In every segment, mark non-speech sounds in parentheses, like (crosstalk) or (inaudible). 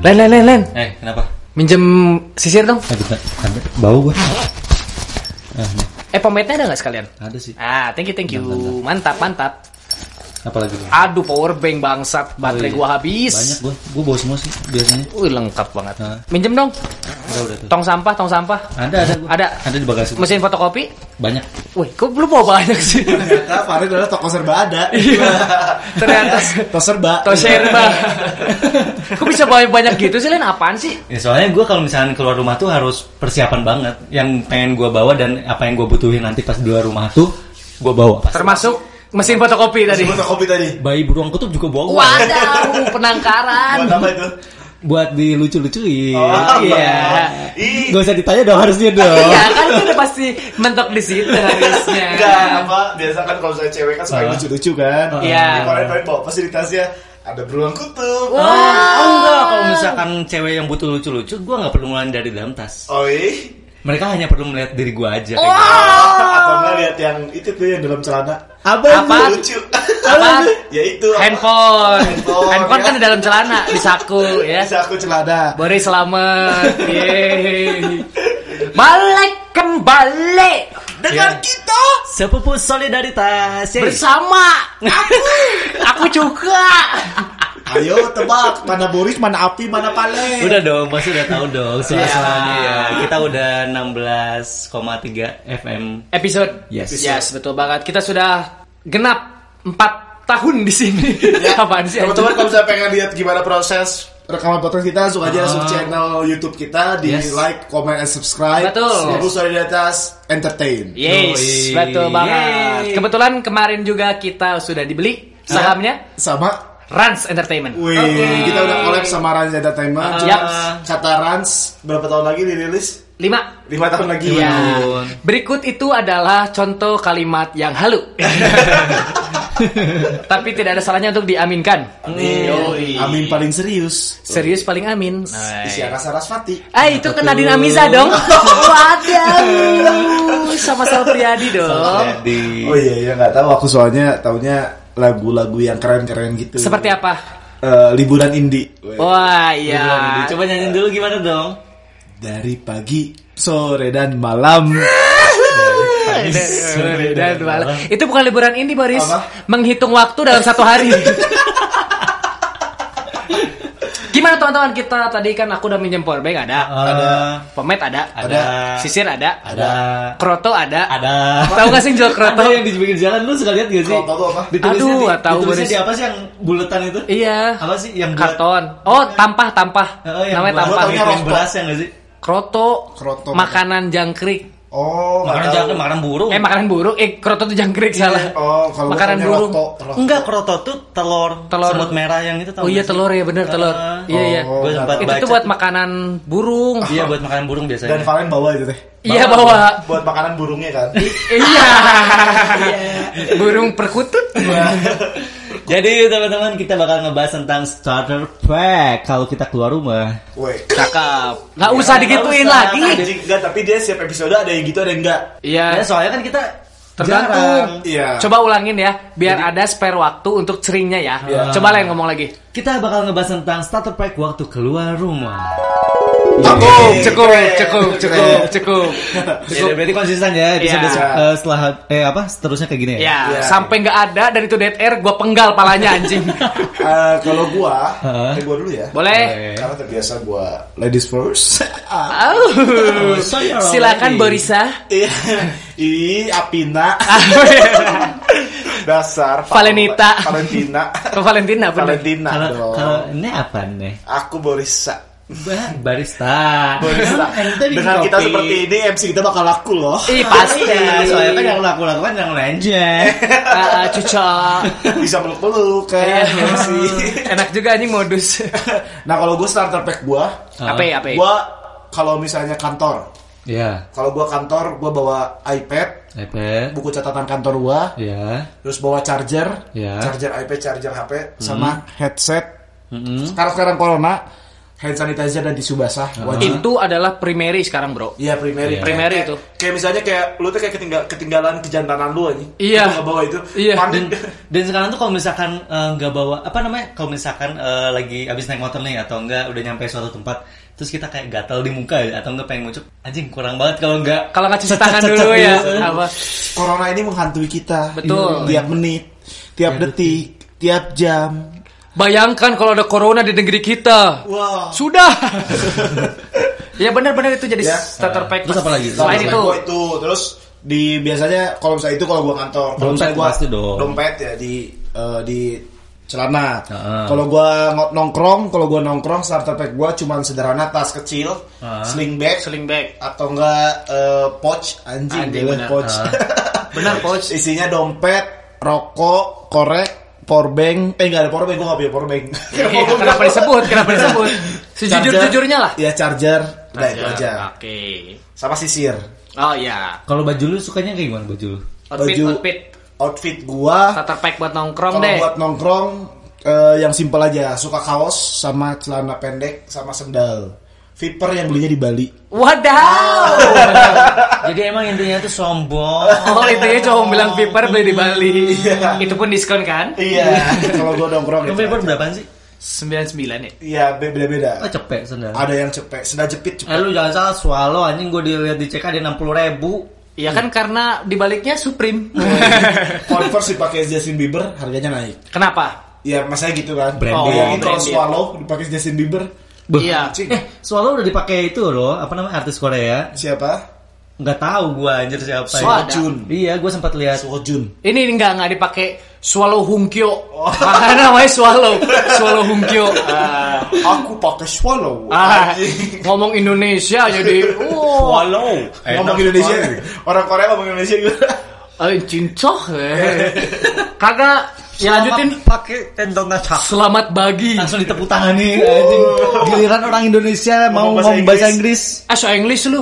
Len, Len, Len, Len. Eh, kenapa? Minjem sisir dong. Bentar. Ada. Bau gua. Ah. Eh, pomade-nya ada nggak sekalian? Ada sih. Ah, thank you, thank you. Mantap, mantap. Apa lagi? Bang? Aduh, power bank bangsat. Baterai iya. gua habis. Banyak gua. Gua bawa semua sih biasanya. Wih, lengkap banget. Hah? Minjem dong. Udah, udah tuh. Tong sampah, tong sampah. Ada, ada gua. Ada. Ada di bagasi. gua. Mesin fotokopi. Banyak. Wih, kok belum bawa banyak sih? Ternyata Farid adalah toko serba ada. Iya. Ternyata (laughs) Toko serba. Toserba. (laughs) Kok bisa bawa banyak gitu sih, Len? Apaan sih? Ya soalnya gue kalau misalnya keluar rumah tuh harus persiapan banget. Yang pengen gue bawa dan apa yang gue butuhin nanti pas di luar rumah tuh gue bawa. Pas. Termasuk mesin fotokopi tadi. Tadi kopi tadi. Bayi beruang kutub juga bawa. Wadaw, penangkaran. Buat apa itu? Buat dilucu-lucuin. Oh, iya. Ih, Gak usah ditanya dong harusnya dong. Iya, kan itu udah pasti mentok di situ harusnya. enggak apa biasa kan kalau saya cewek kan suka lucu-lucu kan. Iya. Di Korea bawa fasilitasnya ada beruang kutub. Wah. Oh, enggak, kalau misalkan cewek yang butuh lucu-lucu, gue nggak perlu ngeluarin dari dalam tas. Oh iya. Mereka hanya perlu melihat diri gue aja. kayak Oh. gitu. Atau enggak lihat yang itu tuh yang dalam celana. Apa? Apa? Lucu. Apa? ya itu. apa? Handphone. Handphone, Handphone kan ya. di dalam celana, di saku ya. Bisa aku celana. Boris selamat. Yeay. Balik kembali Dengan Ya. kita Sepupu solidaritas. Yeay. bersama aku. Aku juga. Ayo tebak mana Boris, mana Api, mana Pale. Udah dong, Mas udah tahu dong suara-suaranya Iya. ya. Kita udah 16,3 FM. Episode. Yes. Yes, betul banget. Kita sudah genap 4 tahun di sini. (laughs) Apaan sih? Teman-teman kalau misalnya pengen lihat gimana proses rekaman podcast kita langsung aja masuk Ah. channel YouTube kita di Yes. like, comment, and subscribe. Betul. Seluruh solidaritas entertain. Yes, Yoi. betul banget. Yeay. Kebetulan kemarin juga kita sudah dibeli sahamnya Sama Rans Entertainment. Wih, kita udah collab sama Rans Entertainment. Ah. Cuma Yap. kata Rans berapa tahun lagi dirilis? 5 5 tahun lagi. Iya. Berikut itu adalah contoh kalimat yang halu. (laughs) Tapi tidak ada salahnya untuk diaminkan. Amin. Yoi. Amin paling serius. Serius paling amin. Isyana Sarasvati. Ah itu kan Nadine Amiza dong. (laughs) Waduh. Sama Sal Priadi dong. Oh iya iya nggak tahu aku soalnya taunya lagu-lagu yang keren-keren gitu. Seperti apa? Eh, liburan indie. Wah iya. Coba nyanyiin dulu gimana dong? Dari pagi, sore dan malam. Sore dan malam. Itu bukan liburan ini Boris. Apa? Menghitung waktu dalam satu hari. (laughs) Gimana teman-teman kita tadi kan aku udah minjem powerbank ada, Ada. pomade ada, Ada. sisir ada, Ada. kroto ada. Ada. Tahu gak sih yang jual kroto? (laughs) Ada yang di pinggir jalan lu suka lihat gak sih? Kroto tuh apa? Ditulisnya Aduh, di, tahu, ditulisnya di apa sih yang buletan itu? Iya. Apa sih yang bulat? Karton. Oh, tampah, tampah. Oh, yang Namanya tampah. rokok. beras ya nggak sih? Kroto. Kroto. Makanan jangkrik. Oh, Makanan tahu. jangan makanan burung. Eh, makanan burung. Eh, kroto tuh jangkrik salah. Oh, kalau makanan burung. roto, roto. Enggak, kroto tuh telur, Telur. semut merah yang itu Oh tau iya telur ya bener telur. Ah. Iya iya. Oh, sempat Itu baca tuh buat makanan burung. (laughs) Iya buat makanan burung Dan biasanya. Valen bawa itu teh. Iya bawa. Buat makanan burungnya kan. (laughs) (laughs) Iya. Burung perkutut. Jadi teman-teman kita bakal ngebahas tentang starter pack kalau kita keluar rumah. Woi. Cakep. Nggak usah nggak digituin usah. lagi. Anjing enggak, tapi dia setiap episode ada yang gitu ada yang enggak. Iya. Ya soalnya kan kita Tergantung. Iya. Coba ulangin ya, biar ada spare waktu untuk ceringnya ya. Iya. Coba lain ngomong lagi. Kita bakal ngebahas tentang starter pack waktu keluar rumah. Cukup, Oke, cukup, keren, cukup, cukup, cukup. Ya, berarti konsisten ya episode Iya. eh, setelah eh apa seterusnya kayak gini ya. Ya, Iya. sampai nggak ada dan itu dead air, gue penggal palanya anjing. (laughs) Eh, kalau gua, Heeh. eh, gua dulu ya. Boleh? Karena terbiasa gua ladies first. (laughs) Oh, silakan. Borisa. Iya. (laughs) Ih, Apina. Dasar Valenita. Valentina. Ke Valentina. Valentina kalau ini apa nih? Aku Borisa. Ba- Barista. Ente bikin Dengan kita kopi. seperti ini MC kita bakal laku loh. Ih pasti. Iya, soalnya kan yang laku lakukan yang lenje. (laughs) Ah, cuca. Bisa meluk-meluk kan Iya. MC. (laughs) Enak juga anjing modus. (laughs) Nah, kalau gua starter pack gua, Apa ya, apa ya? gua kalau misalnya kantor, Iya. kalau gua kantor, gua bawa iPad, iPad. buku catatan kantor gua, Iya. terus bawa charger, Iya. charger iPad, charger HP, sama headset. Mm-mm. Sekarang sekarang corona, hand sanitizer dan tisu basah wajib. Itu adalah primary sekarang, Bro. Iya primary. Iya. Primary Kayak- itu. Kayak misalnya kayak lu tuh kayak ketinggal, ketinggalan kejantanan lu aja. Iya. Lu nggak bawa itu. Iya. Panik. dan dan sekarang tuh kalau misalkan eh, nggak bawa apa namanya kalau misalkan eh, lagi abis naik motor nih atau enggak udah nyampe suatu tempat terus kita kayak gatal di muka ya, atau enggak pengen ngucup anjing kurang banget kalau enggak Kalau nggak cuci tangan (laughs) dulu ya. dulu. Apa? Corona ini menghantui kita. Betul. Tiap menit, tiap detik, tiap jam. Bayangkan kalau ada corona di negeri kita. Wah. Sudah. (laughs) ya benar-benar itu jadi Ya. starter pack. Terus apa lagi? Selain itu, itu terus di biasanya kalau misalnya itu kalau gua kantor kalau Dompet misalnya gua pasti dong. dompet ya di eh, di celana Heeh. kalau gua nongkrong kalau gua nongkrong starter pack gua cuma sederhana tas kecil Heeh. sling bag sling bag. atau enggak eh, pouch anjing, Anjing, benar. pouch Benar, (laughs) pouch. isinya dompet rokok korek power bank eh enggak ada power bank gua nggak punya power bank Iya, (laughs) kenapa disebut? Kenapa disebut? Sejujur-jujurnya lah. ya charger udah itu aja Oke. sama sisir Oh iya. kalau baju lu sukanya kayak gimana baju lu Outfit, Baju- outfit. outfit gua Starter pack buat nongkrong deh. buat nongkrong eh, yang simpel aja, suka kaos sama celana pendek sama sendal. Viper yang belinya di Bali. Wadaw. jadi emang intinya tuh sombong Oh intinya cuma bilang paper beli di Bali. Iya. Itu pun diskon kan? Iya. (laughs) Kalau gua nongkrong Lu gitu. paper berapaan sih 99 ya. Iya, be- beda-beda. oh cepet sendal Ada yang cepet, sendal jepit eh cepet. lu jangan salah swallow anjing gue dilihat di CK ada enam puluh ribu Iya kan karena dibaliknya Supreme. Converse dipakai Justin Bieber, harganya naik. Kenapa? Ya, masanya gitu kan. Branding. Bayangin kalau Branding. Swallow dipakai Justin Bieber. Beuh. Iya. Cing. eh swallow udah dipakai itu loh apa namanya artis Korea Siapa? nggak tahu gua anjir siapa Swada. Sojun. iya gue sempat lihat Sojun. Ini enggak enggak dipakai Swallow Hungkyo. (laughs) Ah, namanya Swallow. Swallow Hungkyo. Ah, Aku pakai Swallow. ah, ngomong Indonesia jadi (laughs) oh, swallow Ngomong Indonesia. Orang Korea ngomong Indonesia gimana? eh, cincok. Eh. (laughs) Kagak ya lanjutin pakai tendon nacak selamat bagi. langsung ditepuk tangan nih anjing giliran orang Indonesia mau Ngomong bahasa Inggris. Ah, so English lu.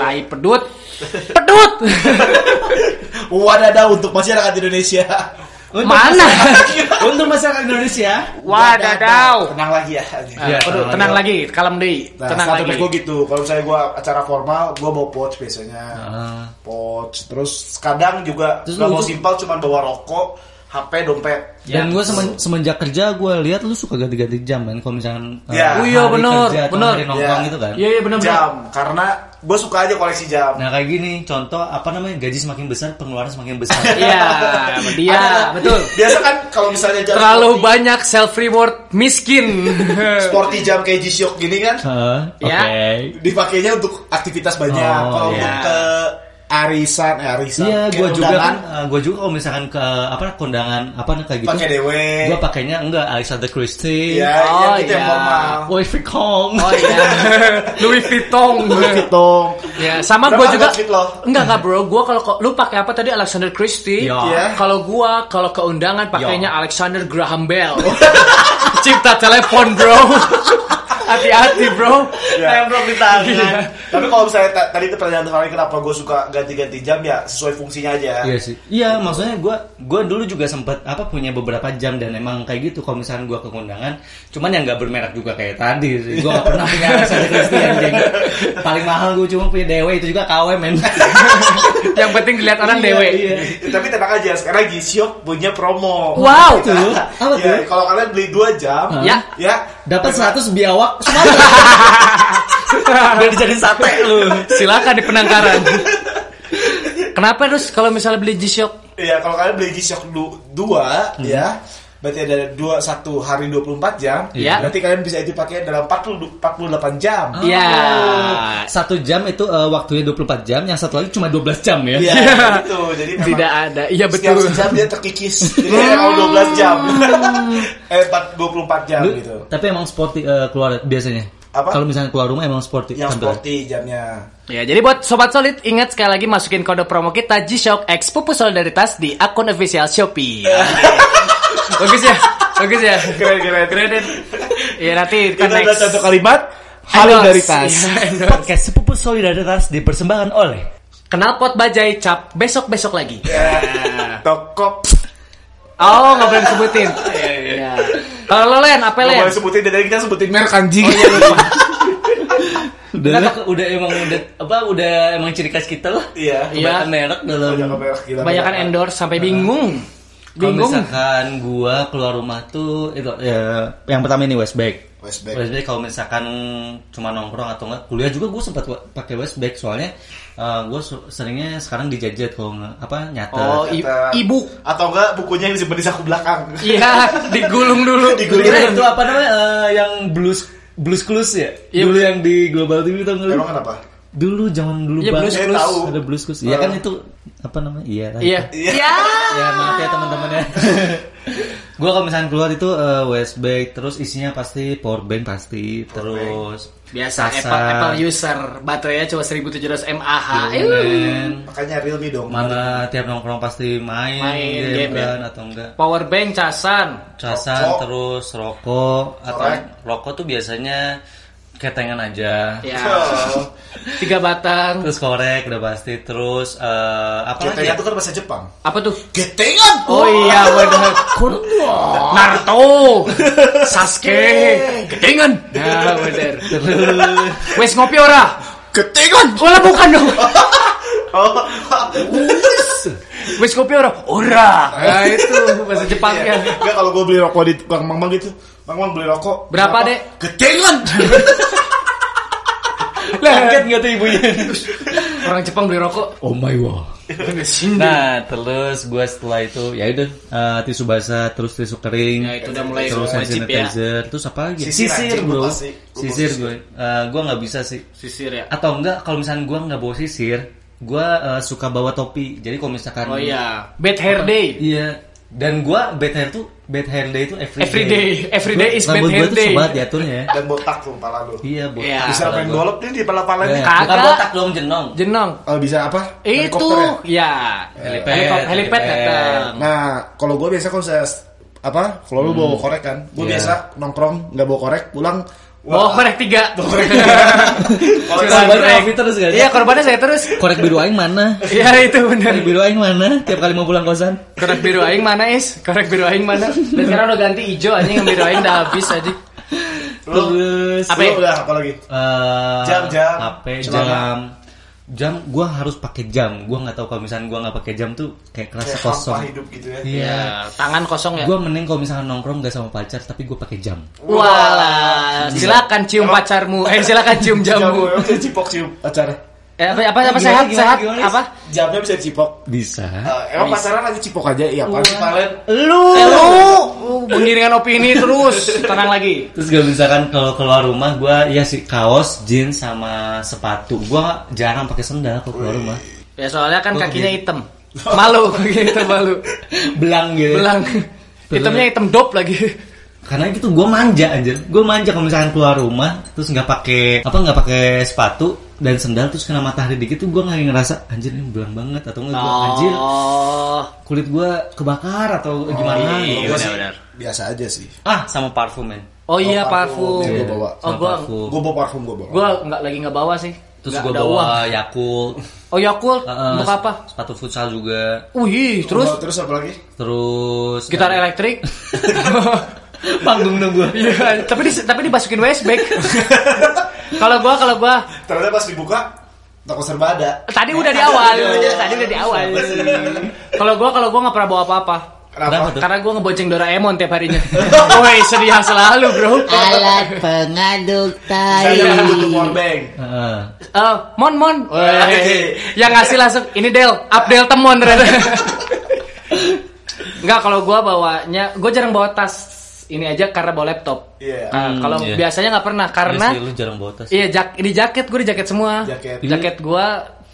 Tai pedut. Pedut. (laughs) Wadadah untuk masyarakat Indonesia. Untuk Mana? masyarakat- untuk masyarakat Indonesia Wadaw. Tenang lagi ya. Aduh, tenang tenang lagi, kalem deh. Nah, tenang lagi. gue gitu. Kalau misalnya gue acara formal, gue bawa pouch biasanya. Ah. Pouch. Terus kadang juga Terus nggak mau simpel, cuma bawa rokok, HP, dompet. dan Ya. gue semenjak kerja gue lihat lu suka ganti-ganti jam kan kalau misalkan uh, Ya. Oh iya, hari bener, kerja atau bener. hari nongkrong Ya. gitu kan Iya, iya benar benar. Jam. Karena gue suka aja koleksi jam. nah kayak gini contoh apa namanya gaji semakin besar pengeluaran semakin besar (laughs) Iya, dia betul. (laughs) Biasa kan kalau misalnya jam Terlalu sporty, banyak self reward miskin. (laughs) sporty jam kayak G-Shock gini kan, Hah? oke Ya. dipakainya untuk aktivitas banyak. Oh, kalau iya. untuk ke arisan, eh arisan, Iya, gue juga kan, gue juga kalau misalkan ke apa kondangan apa kayak gitu, pakai dewe. gue pakainya enggak Alexander Christie, Iya, Oh, iya, gitu yang iya. formal. Louis Vuitton, Oh iya. (laughs) Louis Vuitton. Louis Vuitton. Ya, sama gue juga. Enggak enggak bro, gue kalau kok- lu pakai apa tadi Alexander Christie? Iya. Iya. Kalau gua kalau ke undangan pakainya Iya. Alexander Graham Bell. (laughs) Cipta telepon bro. (laughs) Hati-hati bro. Ya. Tembok di tangan. Iya. Tapi kalau misalnya ta- tadi itu pertanyaan terakhir kenapa gue suka ganti-ganti jam ya sesuai fungsinya aja. Iya sih. Iya, maksudnya gue gue dulu juga sempet apa punya beberapa jam dan emang kayak gitu kalau misalnya gue ke kondangan, cuman yang nggak bermerek juga kayak tadi sih. Gue gak pernah punya Alexander Christie anjing. Paling mahal gue cuma punya Dewa itu juga KW men. (laughs) Yang penting dilihat orang Iya, dewe. Iya. Tapi tenang aja, sekarang G-Shock punya promo. Wow. Tuh, apa Ya, kalau kalian beli 2 jam, Ya. ya Dapat dengan- 100 biawak semangat. (laughs) Biar dijadiin sate lu. Silakan di penangkaran. Kenapa terus kalau misalnya beli G-Shock? Iya, kalau kalian beli G-Shock 2 ya, berarti ada dua satu hari 24 jam. Iya. Berarti kalian bisa itu pakai dalam 40 48 jam. Iya. Satu jam itu eh, waktunya 24 jam, yang satu lagi cuma 12 jam ya. Iya, (laughs) gitu. Jadi memang Tidak ada. Iya Setiap betul. jam dia terkikis. (laughs) Jadi kalau 12 jam. (laughs) eh 4, 24 jam Lu- gitu. Tapi emang sporty eh, keluar biasanya. Apa? Kalau misalnya keluar rumah emang sporty. Yang tampil. sporty jamnya. Ya, jadi buat sobat solid ingat sekali lagi masukin kode promo kita G-Shock X Pupu Solidaritas di akun official Shopee. Bagus ya, bagus ya. Keren keren. Keren. Ya nanti Itu kan ada next. satu kalimat solidaritas. Iya, endorse. Podcast Sepupu Solidaritas dipersembahkan oleh Kenal pot bajai cap besok besok lagi. Ya. Tokop. Oh nggak boleh sebutin. Ya. Kalau lo Len, apa Len? boleh sebutin dari kita sebutin merek anjing. udah udah emang udah apa udah emang ciri khas kita lah Iya. kebanyakan merek dalam Banyak merek gila. Kebanyakan endorse sampai bingung. Kalau misalkan gua keluar rumah tuh itu ya yang pertama ini Westback Westback. Westback kalau misalkan cuma nongkrong atau enggak kuliah juga gue sempat pakai Westback soalnya gue seringnya sekarang dijajet kalau nggak apa nyata Oh, ibu. Atau enggak bukunya yang disimpan di saku belakang. (laughs) Iya, digulung dulu. (laughs) Digulung. Kira itu apa namanya eh, yang blues blues clues ya Iya. dulu yang di global TV tau nggak? Emang kenapa? Dulu zaman dulu Iya, banget Blues. Tahu. ada blues clues iya kan itu apa namanya iya Iya. Iya. ya maaf ya teman-teman ya (laughs) gue kalau misalnya keluar itu eh, Westback terus isinya pasti power bank pasti terus Biasa Sasa. Apple, Apple user, baterainya cuma 1700 mAh. Iya. Makanya Realme dong. mana tiap nongkrong pasti main, Main game, game, ya. kan atau enggak Power bank casan. casan Rokok. terus rokok atau rokok tuh biasanya ketengan aja Ya. Oh. (laughs) Tiga batang. terus korek udah pasti terus eh, apa lagi Ketengan ya? itu kan bahasa Jepang. Apa tuh? Ketengan. Oh iya benar. Naruto, (laughs) Sasuke, ketengan. Nah benar. Wes ngopi ora? Ketengan. Wala bukan dong. (laughs) Oh. Wes ngopi ora? Ora. Nah itu bahasa Jepangnya. Enggak Iya. kalau gue beli rokok di tukang Mang Mang gitu. Mang Mang beli rokok. Berapa, Dek? Ketengan. (laughs) kaget nggak tuh ibunya Orang Jepang beli rokok. oh my god (laughs) Nah, terus gue setelah itu ya udah eh, tisu basah, terus tisu kering, Ya, itu udah mulai terus hand wajib ya. sanitizer, terus apa lagi? Sisir Sisir, bro, sisir. gue. Eh, gue nggak bisa sih. Sisir ya. Atau enggak kalau misalnya gue nggak bawa sisir, gue eh, suka bawa topi. Jadi kalau misalkan Oh iya, bad hair day. iya. Dan gue bad hair tuh bad hair day itu every, Every day. Every day is bad hair day. sobat diaturnya ya. Dan botak tuh kepala lu. Iya, bu. Iya. Bisa main golop nih di pala-pala Eh, nih. Kagak. bukan botak dong jenong. Jenong. Oh, bisa apa? Itu ya? ya. Helipad, Helipad, helipad. Nah, kalau gue biasa kalau saya apa? Kalau lu bawa korek kan, gue Iya. biasa nongkrong nggak bawa korek, pulang. Oh, korek (laughs) tiga. Kalau Curang korek korek. Alfi terus kan? Iya, korbannya saya terus. Korek biru aing mana? Iya, itu benar. Korek biru aing mana? Tiap kali mau pulang kosan. Korek biru aing mana, Is? Korek biru aing mana? Dan sekarang udah ganti hijau anjing, yang biru aing udah habis aja. Terus Apa Lu ya? udah apa lagi? eh, Jam, jam. HP, Celana. jam. Jam gua harus pakai jam. Gua nggak tahu kalau misalnya gua nggak pakai jam tuh kayak kerasa Kayak kosong. hidup gitu ya. Iya. Ya, tangan kosong ya. Gua mending kalau misalnya nongkrong gak sama pacar tapi gua pakai jam. Walah, silakan cium pacarmu. Eh, silakan cium Jamu, bisa cipok cium pacar. Eh, apa apa, apa Gimana, sehat gimana, sehat gimana? apa? Jamnya bisa cipok. Bisa. Eh, emang pacaran lagi cipok aja? Iya, apa sih Valen? Lu. Eh lu, lu pengiringan opini terus. (laughs) Tenang lagi. Terus gak misalkan kalau keluar rumah gua ya sih kaos, jeans sama sepatu. Gua jarang pakai sendal kalau keluar rumah. Ya soalnya kan kakinya gitu. (laughs) hitam. Malu gitu (laughs) malu. Belang gitu. Belang. Hitamnya hitam dop lagi. Karena gitu gue manja anjir. Gue manja kalau misalkan keluar rumah terus nggak pakai apa nggak pakai sepatu dan sendal terus kena matahari dikit tuh gue nggak ngerasa anjir ini belang banget atau enggak gue anjir Oh. kulit gue kebakar atau gimana iya, gitu. Gua sih benar-benar. Biasa aja sih. Ah sama parfum men. Oh iya Oh, parfum. parfum. Iya, gua bawa. Oh parfum. Gue bawa parfum gue bawa. gua nggak lagi nggak bawa sih. Terus gue bawa uang. Yakult. Oh Yakult Heeh, untuk apa? Sepatu futsal juga. Wih, terus Oh, terus apa lagi? Terus gitar elektrik. (laughs) panggung dong gue. Iya, tapi di, tapi dimasukin Westback. (laughs) kalau gua kalau gua Ternyata pas dibuka toko serba ada. tadi udah di awal, tadi udah di awal. Kalau gua kalau gua nggak pernah bawa apa-apa. Kenapa? Karena gua ngebonceng Doraemon tiap harinya. (laughs) Woi, sedia selalu, Bro. Alat pengaduk tai. Saya butuh power bank. Heeh. Eh, mon mon. Yang ngasih langsung ini Del, update temon ternyata. (laughs) Enggak, kalau gua bawanya, gua jarang bawa tas ini aja karena bawa laptop. Iya. Nah, Hmm, kalau iya. biasanya nggak pernah karena Iya sih, lu jarang bawa tas. iya jak di jaket gue di jaket semua. Jaket. Jaket gua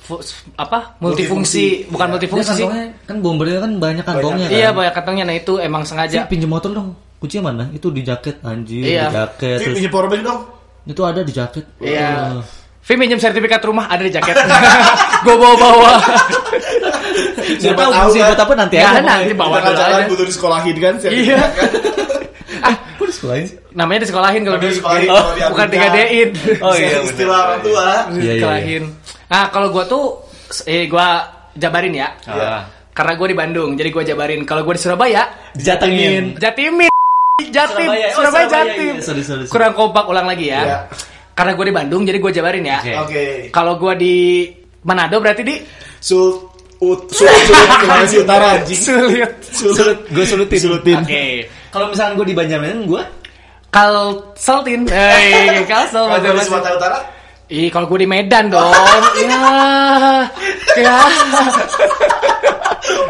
fu- apa? Multifungsi, Multifungsi, bukan iya. multifungsi Dia sih. kan bombernya kan banyak kantongnya kan. Iya, banyak kantongnya. Nah, itu emang sengaja. pinjem motor dong. Kuncinya mana? Itu di jaket anjir, Iya. di jaket. Terus pinjem power bank dong. itu ada di jaket. Iya. Wah. Vi minjem sertifikat rumah ada di jaket. (laughs) gue bawa-bawa. Siapa Siapa tahu tahu kan? buat apa nanti Ya, aja. nanti bawa kan dulu aja. butuh disekolahin kan. Iya. Sekolahin sih? namanya disekolahin kalau di disekolahin, oh, bukan digadein. (laughs) Oh, iya. Istilah orang tua. Iya, iya, iya. Disekolahin. Nah, kalau gua tuh eh gua jabarin ya. Ah. Karena gue di Bandung, jadi gue jabarin. Kalau gue di Surabaya, Dijatengin. Jatimin. Jatim, Surabaya. Oh, Surabaya, Surabaya, Jatim. iya. Sorry, sorry, sorry. Kurang kompak ulang lagi ya. Iya. Karena gue di Bandung, jadi gue jabarin ya. Oke. Oke. Kalau gue di Manado berarti di Sul ut sulut sulut gimana sih utara anjing? Sulit. Sulut, gue sulutin. Sulutin. Oke. Kalau misalnya gue di Banjarmasin, gue Kalau Saltin, eh, Kalsel Kalau di. Sumatera Utara? Ih, kalau gue di Medan dong. (laughs) ya, ya. (laughs)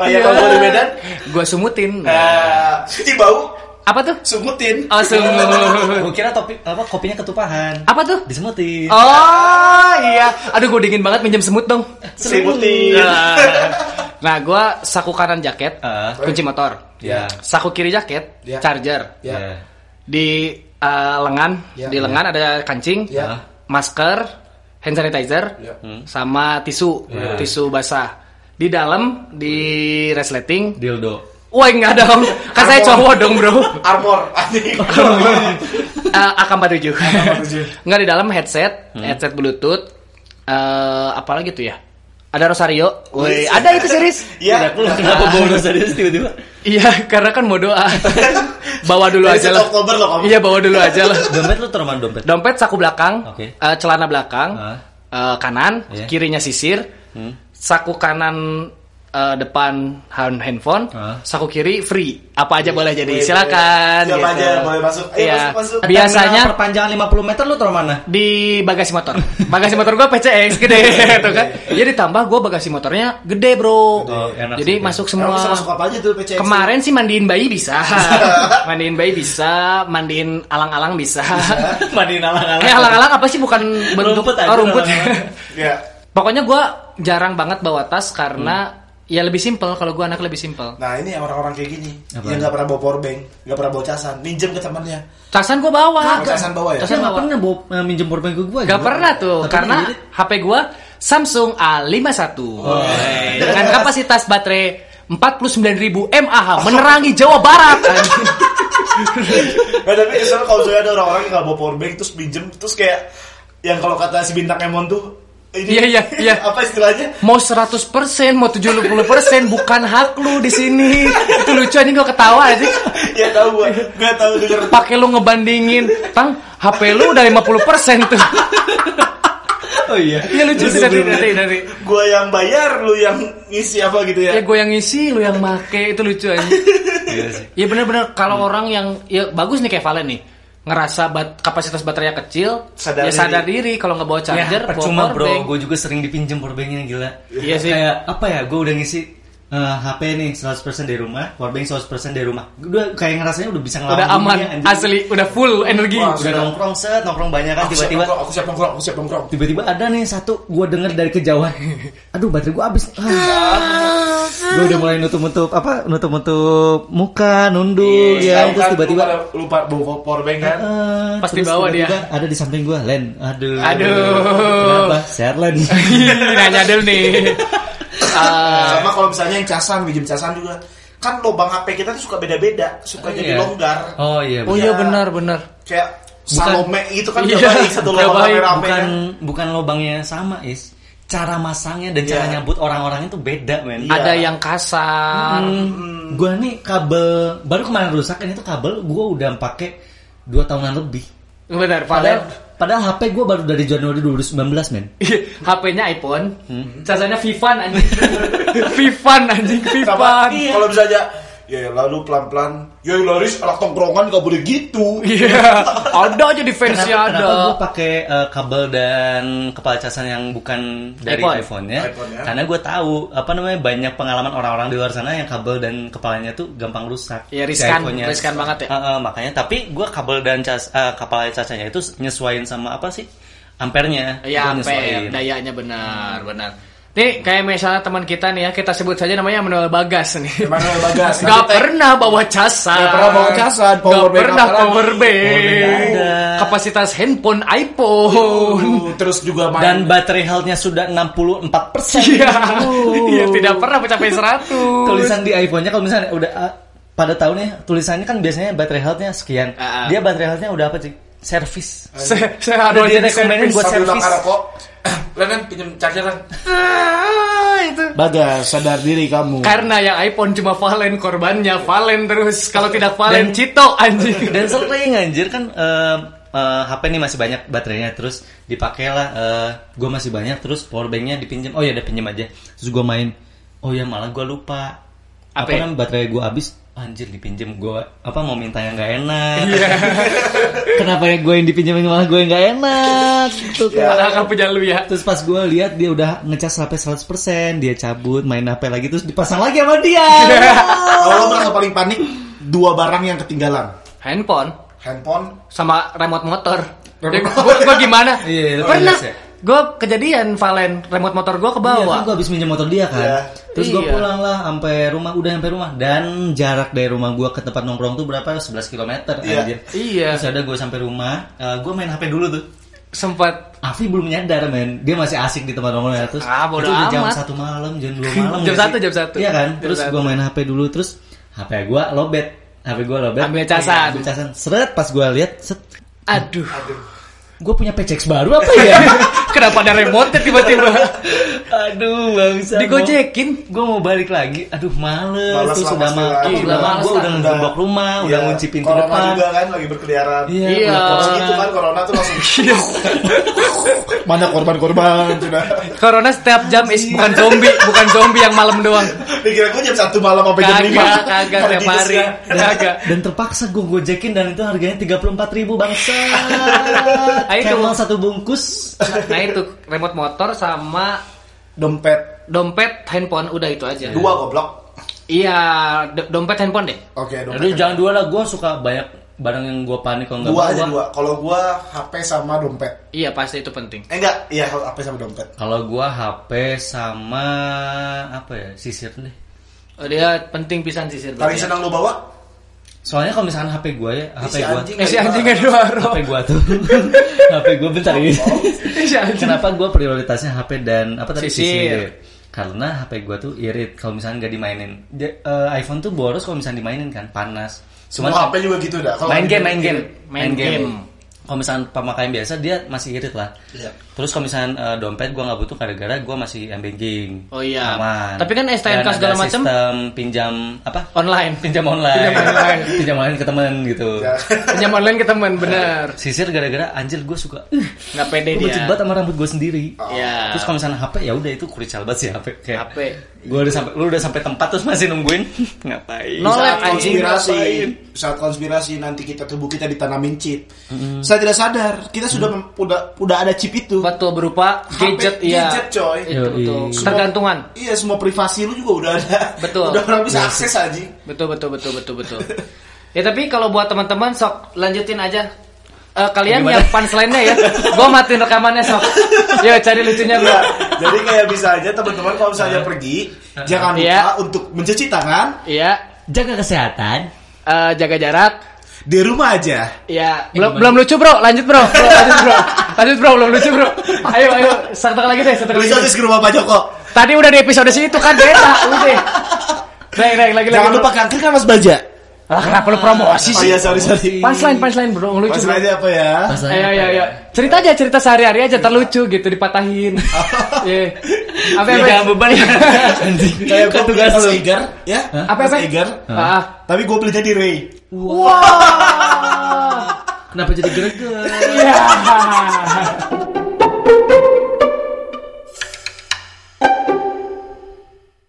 Oh iya, kalau gua di Medan? Gue sumutin. Eh, Ih bau Apa tuh? sumutin. Oh, sumut. gue kira topi apa kopinya ketupahan. Apa tuh? Disemutin. Oh iya, aduh gue dingin banget minjem semut dong. Selimutin. Nah, gue saku kanan jaket, Ah. kunci motor. Ya. Saku kiri jaket, Ya. charger. Ya. Di eh, lengan, Ya. di lengan ada kancing, Ya. masker, hand sanitizer, Ya. sama tisu, Ya. tisu basah. Di dalam di resleting, Dildo. Wah enggak dong, kan saya cowok dong bro. Armor. (laughs) Eh, AK47. AK47. Enggak di dalam headset, headset Bluetooth. eh apa lagi tuh ya? Ada Rosario. Woi, Wih, ada itu series. Iya. Kenapa bawa serius tiba-tiba? Iya, karena kan mau doa. (laughs) bawa dulu aja lah. Oktober loh kamu. Iya, bawa dulu aja lah. Dompet lu mana dompet? Dompet saku belakang, Oke. eh, celana belakang, Ah. eh, kanan, Iya. kirinya sisir, Hmm. saku kanan eh, depan hand- handphone, Ah. saku kiri free. Apa aja boleh jadi. Boleh, Silakan. boleh. Siapa gitu. aja boleh masuk. Ayo, Iya. masuk, masuk. Biasanya perpanjangan 50 meter lu taruh mana? di bagasi motor. Bagasi motor gua PCX gede (laughs) (laughs) tuh kan. Jadi ditambah gua bagasi motornya gede, Bro. Oh, enak Jadi sih, masuk semua. bisa masuk apa aja tuh PCX? Kemarin sih mandiin bayi bisa. (laughs) mandiin bayi bisa, mandiin alang-alang bisa. Mandiin alang-alang. eh alang-alang apa sih bukan bentuk Rumput aja, oh, rumput. Ya. Pokoknya gua jarang banget bawa tas karena ya lebih simpel kalau gua anak lebih simpel. Nah ini orang-orang kayak gini Apa? yang nggak pernah bawa powerbank, nggak pernah bawa casan, minjem ke temannya. Casan gua bawa. Oh, casan bawa ya? Casan nggak bawa. pernah bawa eh, minjem powerbank ke gua. Gak juga. pernah tuh, Tapi karena HP gua Samsung A51 Wey, dengan kapasitas baterai 49.000 mAh menerangi Jawa Barat. (laughs) Nah, tapi kesel kalau saya ada orang-orang yang nggak bawa powerbank terus minjem terus kayak yang kalau kata si bintang Emon tuh ini Iya, iya, iya. (laughs) apa istilahnya? mau 100% mau 70% bukan hak lu di sini. Itu lucu anjing gua ketawa aja. ya tahu gua, nggak tahu denger. Pakai lu ngebandingin, Tang, HP lu udah 50% tuh. (laughs) Oh iya. Iya lucu sih dari dari dari. Gua yang bayar, lu yang ngisi apa gitu ya? Ya gue yang ngisi, lu yang make itu lucu aja. (laughs) Iya sih. Ya bener-bener kalau orang yang ya bagus nih kayak Valen nih ngerasa bat, kapasitas baterainya kecil, Sadar ya sadar diri kalau nggak bawa charger, Ya, bawa percuma bro, gue juga sering dipinjem powerbanknya gila. Iya sih. Kayak apa ya, gue udah ngisi eh, HP nih 100% dari rumah, powerbank 100% dari rumah. Udah kayak ngerasanya udah bisa ngelawan Udah aman, dunia, anjing. asli, udah full energi. Wah, Udah nongkrong set, nongkrong banyak kan tiba-tiba aku siap nongkrong, aku siap nongkrong. tiba-tiba ada nih satu gue denger dari kejauhan aduh baterai gue habis ah. Gue udah mulai nutup-nutup apa nutup-nutup muka nunduk Iya, ya terus tiba-tiba lupa, lupa bawa powerbank kan? eh, Pasti bawa dia. ada di samping gue Len aduh Aduh. kenapa share Len Nanya dulu nih. Eh, Sama kalau misalnya yang casan, minjem casan juga. Kan lubang HP kita tuh suka beda-beda, suka jadi Iya. longgar. oh iya oh betul. iya benar benar. Kayak Salome gitu kan Iya, satu lubang baik, rame bukan kan. bukan lubangnya sama is cara masangnya dan Iya. cara nyambut orang-orangnya tuh beda men Iya. Ada yang kasar. Hmm, gua nih kabel baru kemarin rusak ini tuh kabel gua udah pakai dua tahunan lebih Benar, Padahal, padahal padahal HP gue baru dari Januari 2019 men HP-nya iPhone, Hmm. casanya Vivan anjing. (laughs) Vivan anjing, Vivan. kalau misalnya ya lalu pelan-pelan ya Laris anak tongkrongan gak boleh gitu Iya, ada aja di fansnya Kenapa, ada. kenapa gue pakai eh, kabel dan kepala casan yang bukan dari iPhone. iPhone-nya? iPhone ya. Karena gue tahu apa namanya banyak pengalaman orang-orang di luar sana yang kabel dan kepalanya tuh gampang rusak. Iya, Si riskan, riskan banget ya. Eh, eh, makanya tapi gue kabel dan cas eh, kepala casannya itu nyesuaiin sama apa sih ampernya? Iya, Gua ampere, dayanya benar, benar. Nih, kayak misalnya teman kita nih ya, kita sebut saja namanya Manuel Bagas nih. Emmanuel Bagas (laughs) Gak pernah bawa casan. Gak pernah bawa casan, Gak powerbank pernah. Powerbank ada. Kapasitas handphone iPhone. Uh, terus juga main Dan baterai health-nya sudah 64 persen. Iya, iya tidak pernah mencapai 100. tulisan di iPhone-nya kalau misalnya udah ah, pada tahunnya tulisannya kan biasanya baterai health-nya sekian. Ah, ah. Dia baterai health-nya udah apa sih? Servis. (laughs) saya jadi direkomenin servis. buat servis. makan rokok Len kan pinjem charger Ah, itu. Bagas, sadar diri kamu. Karena yang iPhone cuma Valen korbannya Valen terus kalau tidak Valen Dan- Cito anjing. (laughs) dan sering anjir kan eh, eh, HP nih masih banyak baterainya terus dipakailah eh gue masih banyak terus powerbanknya dipinjam oh ya udah pinjam aja terus gue main oh ya malah gue lupa Apa apa ya? kan baterai gue habis anjir dipinjam gue apa mau minta yang gak enak Iya. (laughs) kenapa ya gue yang dipinjemin malah gue yang gak enak gitu kan Padahal kan punya lu ya. Terus pas gue lihat dia udah ngecas HP 100% Dia cabut main HP lagi Terus dipasang lagi sama dia (laughs) Kalau lo merasa paling panik, dua barang yang ketinggalan. Handphone Handphone, sama remote motor. Remote Gue gue gimana? Iya, Pernah. Iya, iya. Gue kejadian Valen remote motor gue ke Iya kan bawah. gue habis minjem motor dia kan Iya. Terus gue Iya. pulang lah sampai rumah Udah sampai rumah Dan jarak dari rumah gue ke tempat nongkrong tuh berapa? 11 km Iya. anjir Iya. Terus ada gue sampai rumah Gue main HP dulu tuh Sempat Afi belum nyadar men Dia masih asik di tempat nongkrong Terus Ah, bodo itu udah jam amat. 1 malam Jam 2 malam (laughs) Jam satu, jam satu. Iya kan Jam Terus satu. gue main HP dulu Terus HP gue lobet HP gue lobet Ambil casan. Ambil casan Seret pas gue lihat Set aduh. Gue punya PCX baru apa ya? (laughs) Kenapa ada remote tiba-tiba? Aduh bangsa Digojekin. Gue mau balik lagi Aduh males, Males Terus lah, udah pasti ma- lah. Ih, Udah udah males Gue udah ngegembok rumah Udah Iya, ngunci pintu corona depan juga kan lagi berkeliaran. Iya, Iya. udah corona. gitu kan corona tuh langsung (laughs) Mana korban-korban sudah. Corona setiap jam is bukan zombie, bukan zombie yang malam doang. Dikira gue jam satu malam sampai jam lima. Kagak, kagak tiap hari. Kagak. Dan terpaksa gue gojekin Dan itu harganya 34 ribu bangsa Ah, itu. Camel satu bungkus Nah itu remote motor sama Dompet dompet handphone udah itu aja. dua goblok. Iya, do- dompet handphone deh. Oke, Aduh dompet. jangan dua lah Gue suka banyak barang yang gue panik kalau nggak Dua aja dua. Kalau gua HP sama dompet. Iya pasti itu penting. Eh enggak, iya HP sama dompet. Kalau gue HP sama Apa ya Sisir deh Oh, dia penting pisan sisir. Paling berarti ya. senang lu bawa? Soalnya kalau misalkan HP gue ya HP si gue. Eh si anjing waro. HP gue tuh (laughs) HP gue bentar ini (laughs) Si anjing. Kenapa gue prioritasnya HP dan apa tadi Sisir. sisir? Karena HP gue tuh irit kalau misalnya nggak dimainin. Dia- eh, iPhone tuh boros kalau misalnya dimainin kan panas. Semua Cuman HP juga gitu dah. Kalau main lagi game, main game, Main game. Kalau misalnya pemakaian biasa dia masih irit lah. Iya. Terus kalau misalnya eh, dompet gue nggak butuh gara-gara gue masih m banking. Oh iya. Aman. Tapi kan STNK Dan segala macam Sistem pinjam apa? online. Pinjam online. Pinjam online. (laughs) pinjam online ke temen gitu. Ya. Pinjam online ke teman, bener. (laughs) Sisir gara-gara anjir gue suka. Uh, Nggak pede gue dia. benci banget sama rambut gue sendiri. Iya. Terus kalau misalnya HP ya udah itu kurical banget sih HP kayak HP. gue udah sampai lu udah sampai tempat terus masih nungguin (laughs) ngapain No saat anjing. konspirasi, Ngapain? saat konspirasi nanti kita tubuh kita ditanamin chip. Saya tidak sadar, kita sudah mem- udah udah ada chip itu. Betul berupa HP, gadget iya. gadget, coy. Itu Yoi. betul. Semua- Ketergantungan. Iya, semua privasi lu juga udah ada. Betul. Udah orang bisa akses aja. Betul betul betul betul betul. ya tapi kalau buat teman-teman sok lanjutin aja. Eh, kalian Gimana? yang punchline-nya ya. Gua matiin rekamannya sok. Yo cari lucunya bro. Iya, jadi kayak bisa aja teman-teman kalau misalnya pergi, jangan lupa Iya. untuk mencuci tangan Iya. jaga kesehatan Eh, jaga jarak. Di rumah aja. Ya, belum belum lucu bro. Lanjut bro. Bro, lanjut bro. Lanjut bro, belum lucu bro. Ayo ayo, satu lagi deh, satu lagi. Bisa deh. ke rumah Pak Joko. Tadi udah di episode situ kan beda, udah. Baik, lagi lagi. Jangan lupa kanker kan Mas Baja. Ah, kenapa lu promosi Oh sih? iya, sorry sorry. Punchline, punchline bro, lucu. Aja apa ya? Ayo, ayo, ayo. Cerita aja, cerita sehari-hari aja terlucu gitu, dipatahin. (laughs) Iya. Apa ya apa? jangan beban ya (laughs) Kayak gue beli tugas lu ya? Apa, apa? Eger. Ah. Tapi gue belinya di Ray. Wah. kenapa jadi greget Ya. (laughs)